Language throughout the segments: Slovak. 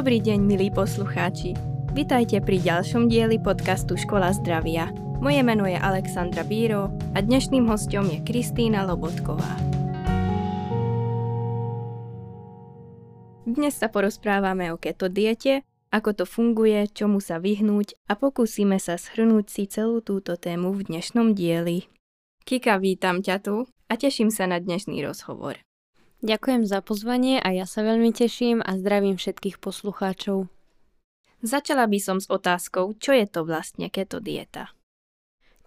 Dobrý deň, milí poslucháči. Vitajte pri ďalšom dieli podcastu Škola zdravia. Moje meno je Alexandra Bíro a dnešným hostom je Kristýna Lobotková. Dnes sa porozprávame o keto diete, ako to funguje, čomu sa vyhnúť a pokúsime sa shrnúť si celú túto tému v dnešnom dieli. Kika, vítam ťa tu a teším sa na dnešný rozhovor. Ďakujem za pozvanie a ja sa veľmi teším a zdravím všetkých poslucháčov. Začala by som s otázkou, čo je to vlastne keto dieta.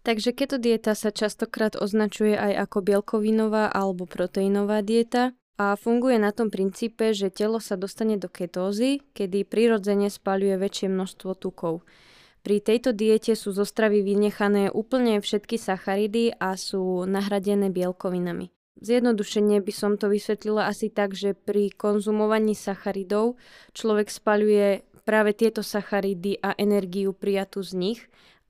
Takže keto dieta sa častokrát označuje aj ako bielkovinová alebo proteínová dieta a funguje na tom princípe, že telo sa dostane do ketózy, kedy prirodzene spaľuje väčšie množstvo tukov. Pri tejto diete sú zo stravy vynechané úplne všetky sacharidy a sú nahradené bielkovinami. Zjednodušene by som to vysvetlila asi tak, že pri konzumovaní sacharidov človek spaľuje práve tieto sacharidy a energiu prijatú z nich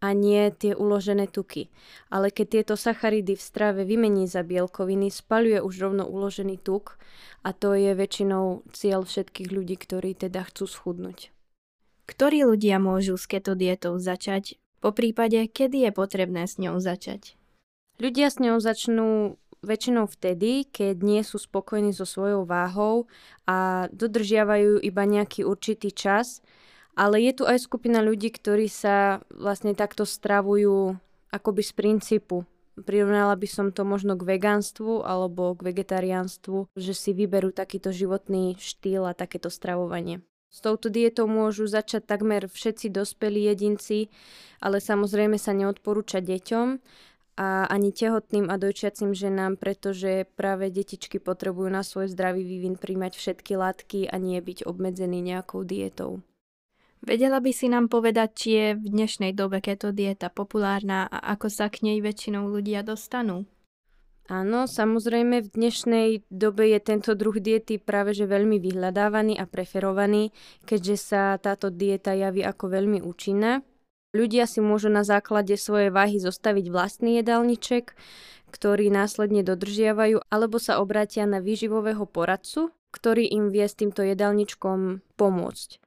a nie tie uložené tuky. Ale keď tieto sacharidy v strave vymení za bielkoviny, spaľuje už rovno uložený tuk a to je väčšinou cieľ všetkých ľudí, ktorí teda chcú schudnúť. Ktorí ľudia môžu s keto dietou začať? Po prípade, kedy je potrebné s ňou začať? Ľudia s ňou začnú väčšinou vtedy, keď nie sú spokojní so svojou váhou a dodržiavajú iba nejaký určitý čas, ale je tu aj skupina ľudí, ktorí sa vlastne takto stravujú akoby z princípu. Prirovnala by som to možno k vegánstvu alebo k vegetariánstvu, že si vyberú takýto životný štýl a takéto stravovanie. S touto dietou môžu začať takmer všetci dospelí jedinci, ale samozrejme sa neodporúča deťom a ani tehotným a dojčiacim ženám, pretože práve detičky potrebujú na svoj zdravý vývin príjmať všetky látky a nie byť obmedzený nejakou dietou. Vedela by si nám povedať, či je v dnešnej dobe keto dieta populárna a ako sa k nej väčšinou ľudia dostanú? Áno, samozrejme v dnešnej dobe je tento druh diety práve že veľmi vyhľadávaný a preferovaný, keďže sa táto dieta javí ako veľmi účinná. Ľudia si môžu na základe svojej váhy zostaviť vlastný jedálniček, ktorý následne dodržiavajú, alebo sa obrátia na výživového poradcu, ktorý im vie s týmto jedálničkom pomôcť.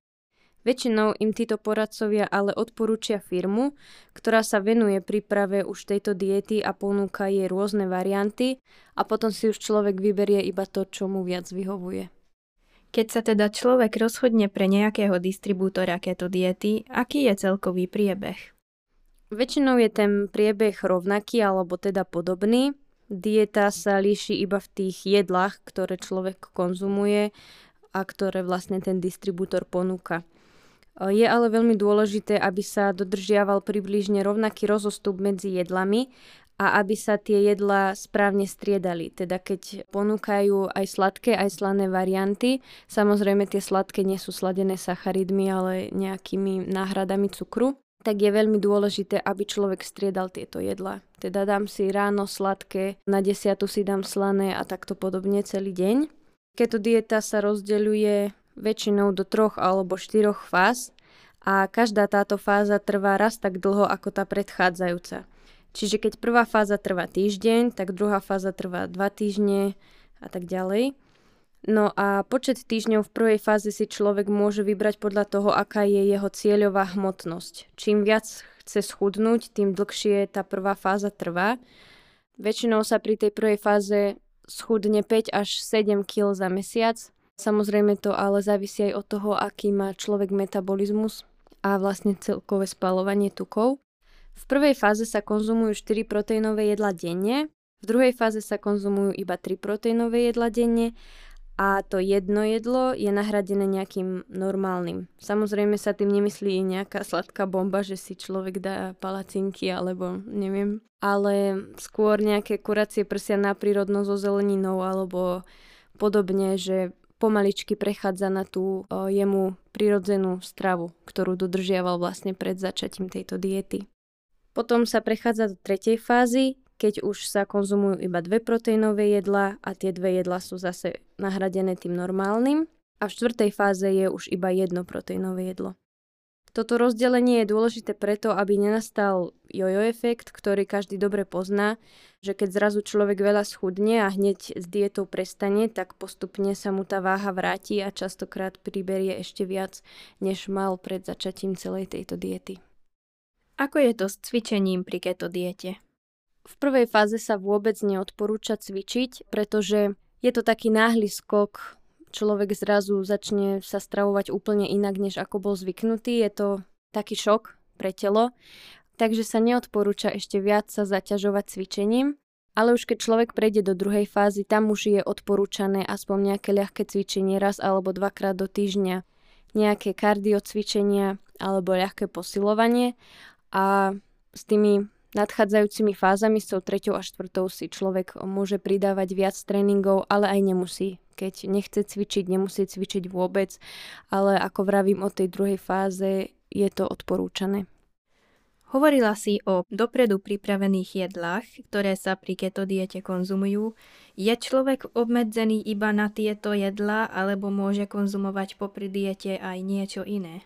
Väčšinou im títo poradcovia ale odporúčia firmu, ktorá sa venuje príprave už tejto diety a ponúka jej rôzne varianty a potom si už človek vyberie iba to, čo mu viac vyhovuje. Keď sa teda človek rozhodne pre nejakého distribútora keto diety, aký je celkový priebeh? Väčšinou je ten priebeh rovnaký alebo teda podobný. Dieta sa líši iba v tých jedlách, ktoré človek konzumuje a ktoré vlastne ten distribútor ponúka. Je ale veľmi dôležité, aby sa dodržiaval približne rovnaký rozostup medzi jedlami a aby sa tie jedlá správne striedali. Teda keď ponúkajú aj sladké, aj slané varianty, samozrejme tie sladké nie sú sladené sacharidmi, ale nejakými náhradami cukru, tak je veľmi dôležité, aby človek striedal tieto jedlá. Teda dám si ráno sladké, na desiatu si dám slané a takto podobne celý deň. Keto dieta sa rozdeľuje väčšinou do troch alebo štyroch fáz a každá táto fáza trvá raz tak dlho ako tá predchádzajúca. Čiže keď prvá fáza trvá týždeň, tak druhá fáza trvá dva týždne a tak ďalej. No a počet týždňov v prvej fáze si človek môže vybrať podľa toho, aká je jeho cieľová hmotnosť. Čím viac chce schudnúť, tým dlhšie tá prvá fáza trvá. Väčšinou sa pri tej prvej fáze schudne 5 až 7 kg za mesiac. Samozrejme to ale závisí aj od toho, aký má človek metabolizmus a vlastne celkové spalovanie tukov. V prvej fáze sa konzumujú 4 proteínové jedla denne, v druhej fáze sa konzumujú iba 3 proteínové jedla denne a to jedno jedlo je nahradené nejakým normálnym. Samozrejme sa tým nemyslí nejaká sladká bomba, že si človek dá palacinky alebo neviem, ale skôr nejaké kuracie prsia na prírodno so zeleninou alebo podobne, že pomaličky prechádza na tú o, jemu prirodzenú stravu, ktorú dodržiaval vlastne pred začatím tejto diety. Potom sa prechádza do tretej fázy, keď už sa konzumujú iba dve proteínové jedlá a tie dve jedlá sú zase nahradené tým normálnym. A v štvrtej fáze je už iba jedno proteínové jedlo. Toto rozdelenie je dôležité preto, aby nenastal jojo efekt, ktorý každý dobre pozná, že keď zrazu človek veľa schudne a hneď s dietou prestane, tak postupne sa mu tá váha vráti a častokrát priberie ešte viac, než mal pred začatím celej tejto diety. Ako je to s cvičením pri keto diete? V prvej fáze sa vôbec neodporúča cvičiť, pretože je to taký náhly skok človek zrazu začne sa stravovať úplne inak, než ako bol zvyknutý. Je to taký šok pre telo, takže sa neodporúča ešte viac sa zaťažovať cvičením. Ale už keď človek prejde do druhej fázy, tam už je odporúčané aspoň nejaké ľahké cvičenie raz alebo dvakrát do týždňa, nejaké kardio cvičenia alebo ľahké posilovanie a s tými nadchádzajúcimi fázami, s tou treťou a štvrtou si človek môže pridávať viac tréningov, ale aj nemusí. Keď nechce cvičiť, nemusí cvičiť vôbec, ale ako vravím o tej druhej fáze, je to odporúčané. Hovorila si o dopredu pripravených jedlách, ktoré sa pri keto diete konzumujú. Je človek obmedzený iba na tieto jedlá, alebo môže konzumovať popri diete aj niečo iné?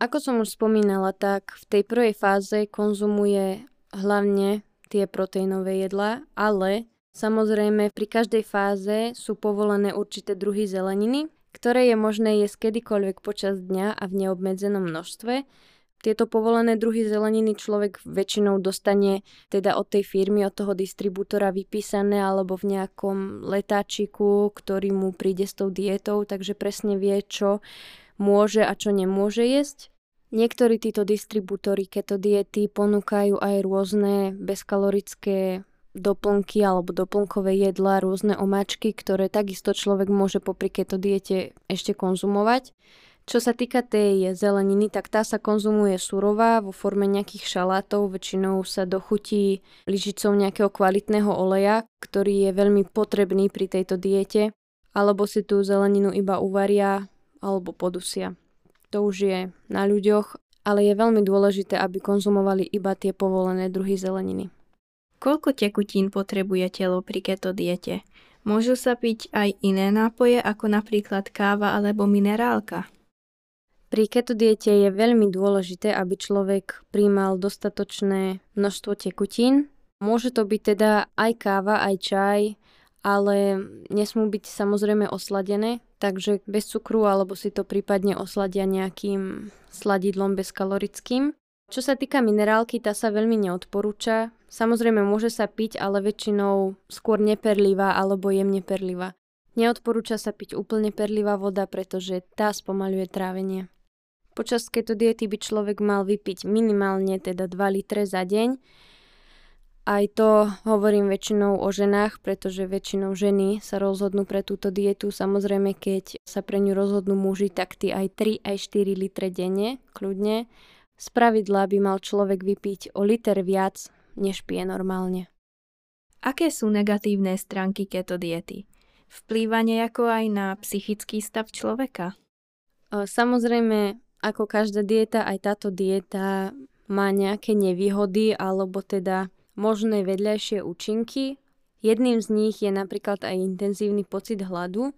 Ako som už spomínala, tak v tej prvej fáze konzumuje hlavne tie proteínové jedlá, ale Samozrejme, pri každej fáze sú povolené určité druhy zeleniny, ktoré je možné jesť kedykoľvek počas dňa a v neobmedzenom množstve. Tieto povolené druhy zeleniny človek väčšinou dostane teda od tej firmy, od toho distribútora vypísané alebo v nejakom letáčiku, ktorý mu príde s tou dietou, takže presne vie, čo môže a čo nemôže jesť. Niektorí títo distribútory keto diety ponúkajú aj rôzne bezkalorické doplnky alebo doplnkové jedlá, rôzne omáčky, ktoré takisto človek môže popri keto diete ešte konzumovať. Čo sa týka tej zeleniny, tak tá sa konzumuje surová vo forme nejakých šalátov, väčšinou sa dochutí lyžicou nejakého kvalitného oleja, ktorý je veľmi potrebný pri tejto diete, alebo si tú zeleninu iba uvaria alebo podusia. To už je na ľuďoch, ale je veľmi dôležité, aby konzumovali iba tie povolené druhy zeleniny. Koľko tekutín potrebuje telo pri keto diete? Môžu sa piť aj iné nápoje, ako napríklad káva alebo minerálka? Pri keto diete je veľmi dôležité, aby človek príjmal dostatočné množstvo tekutín. Môže to byť teda aj káva, aj čaj, ale nesmú byť samozrejme osladené, takže bez cukru alebo si to prípadne osladia nejakým sladidlom bezkalorickým. Čo sa týka minerálky, tá sa veľmi neodporúča. Samozrejme môže sa piť, ale väčšinou skôr neperlivá alebo jemne perlivá. Neodporúča sa piť úplne perlivá voda, pretože tá spomaľuje trávenie. Počas keto diety by človek mal vypiť minimálne teda 2 litre za deň. Aj to hovorím väčšinou o ženách, pretože väčšinou ženy sa rozhodnú pre túto dietu. Samozrejme, keď sa pre ňu rozhodnú muži, tak ty aj 3, aj 4 litre denne, kľudne. Z pravidla by mal človek vypiť o liter viac, než pije normálne. Aké sú negatívne stránky keto diety? Vplýva nejako aj na psychický stav človeka? Samozrejme, ako každá dieta, aj táto dieta má nejaké nevýhody alebo teda možné vedľajšie účinky. Jedným z nich je napríklad aj intenzívny pocit hladu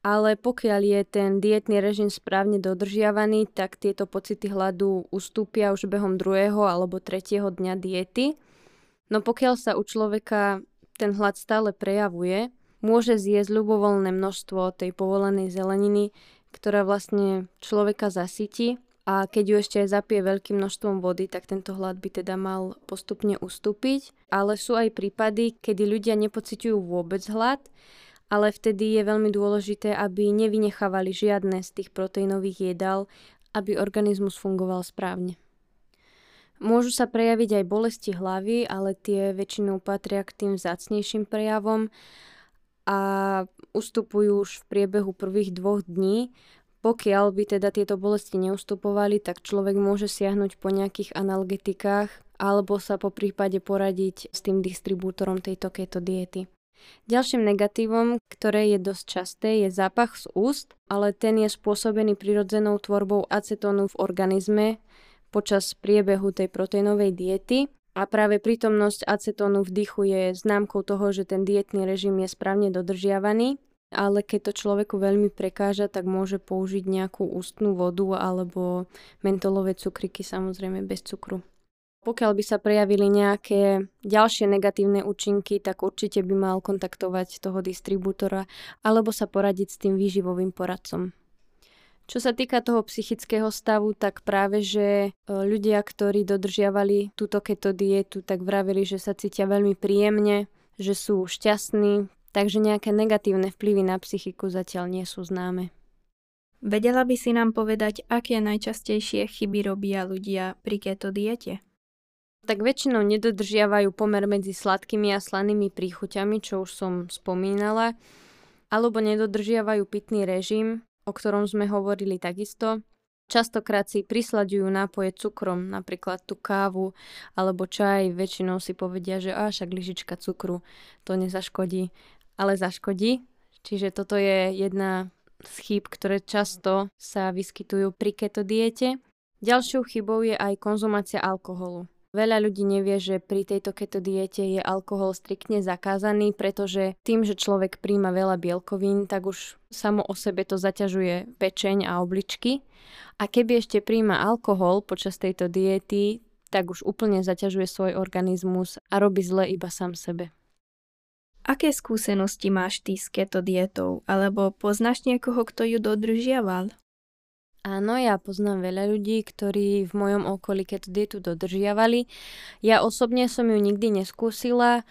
ale pokiaľ je ten dietný režim správne dodržiavaný, tak tieto pocity hladu ustúpia už behom druhého alebo tretieho dňa diety. No pokiaľ sa u človeka ten hlad stále prejavuje, môže zjesť ľubovoľné množstvo tej povolenej zeleniny, ktorá vlastne človeka zasytí a keď ju ešte aj zapije veľkým množstvom vody, tak tento hlad by teda mal postupne ustúpiť. Ale sú aj prípady, kedy ľudia nepociťujú vôbec hlad, ale vtedy je veľmi dôležité, aby nevynechávali žiadne z tých proteínových jedál, aby organizmus fungoval správne. Môžu sa prejaviť aj bolesti hlavy, ale tie väčšinou patria k tým vzácnejším prejavom a ustupujú už v priebehu prvých dvoch dní. Pokiaľ by teda tieto bolesti neustupovali, tak človek môže siahnuť po nejakých analgetikách alebo sa po prípade poradiť s tým distribútorom tejto keto diety. Ďalším negatívom, ktoré je dosť časté, je zápach z úst, ale ten je spôsobený prirodzenou tvorbou acetónu v organizme počas priebehu tej proteínovej diety a práve prítomnosť acetónu v dychu je známkou toho, že ten dietný režim je správne dodržiavaný. Ale keď to človeku veľmi prekáža, tak môže použiť nejakú ústnú vodu alebo mentolové cukriky, samozrejme bez cukru. Pokiaľ by sa prejavili nejaké ďalšie negatívne účinky, tak určite by mal kontaktovať toho distribútora alebo sa poradiť s tým výživovým poradcom. Čo sa týka toho psychického stavu, tak práve, že e, ľudia, ktorí dodržiavali túto keto dietu, tak vravili, že sa cítia veľmi príjemne, že sú šťastní, takže nejaké negatívne vplyvy na psychiku zatiaľ nie sú známe. Vedela by si nám povedať, aké najčastejšie chyby robia ľudia pri keto diete? tak väčšinou nedodržiavajú pomer medzi sladkými a slanými príchuťami, čo už som spomínala, alebo nedodržiavajú pitný režim, o ktorom sme hovorili takisto. Častokrát si prislaďujú nápoje cukrom, napríklad tú kávu alebo čaj. Väčšinou si povedia, že až však lyžička cukru to nezaškodí, ale zaškodí. Čiže toto je jedna z chýb, ktoré často sa vyskytujú pri keto diete. Ďalšou chybou je aj konzumácia alkoholu. Veľa ľudí nevie, že pri tejto keto diete je alkohol striktne zakázaný, pretože tým, že človek príjma veľa bielkovín, tak už samo o sebe to zaťažuje pečeň a obličky. A keby ešte príjma alkohol počas tejto diety, tak už úplne zaťažuje svoj organizmus a robí zle iba sám sebe. Aké skúsenosti máš ty s keto dietou? Alebo poznáš niekoho, kto ju dodržiaval? Áno, ja poznám veľa ľudí, ktorí v mojom okolí keto dietu dodržiavali. Ja osobne som ju nikdy neskúsila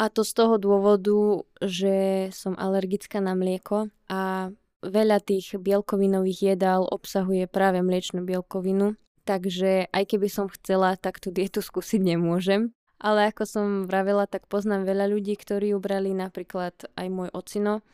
a to z toho dôvodu, že som alergická na mlieko a veľa tých bielkovinových jedál obsahuje práve mliečnú bielkovinu, takže aj keby som chcela, tak tú dietu skúsiť nemôžem. Ale ako som vravela, tak poznám veľa ľudí, ktorí ju brali napríklad aj môj ocino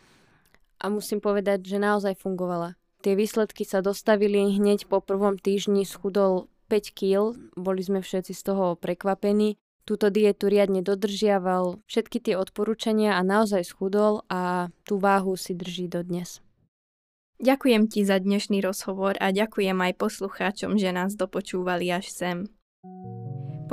a musím povedať, že naozaj fungovala Tie výsledky sa dostavili hneď po prvom týždni, schudol 5 kg, boli sme všetci z toho prekvapení. Túto dietu riadne dodržiaval, všetky tie odporúčania a naozaj schudol a tú váhu si drží dodnes. Ďakujem ti za dnešný rozhovor a ďakujem aj poslucháčom, že nás dopočúvali až sem.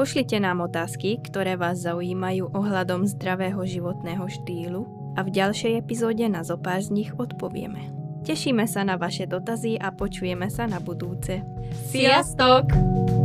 Pošlite nám otázky, ktoré vás zaujímajú ohľadom zdravého životného štýlu a v ďalšej epizóde na zopár z nich odpovieme. Tešíme sa na vaše dotazy a počujeme sa na budúce. Sziasztok!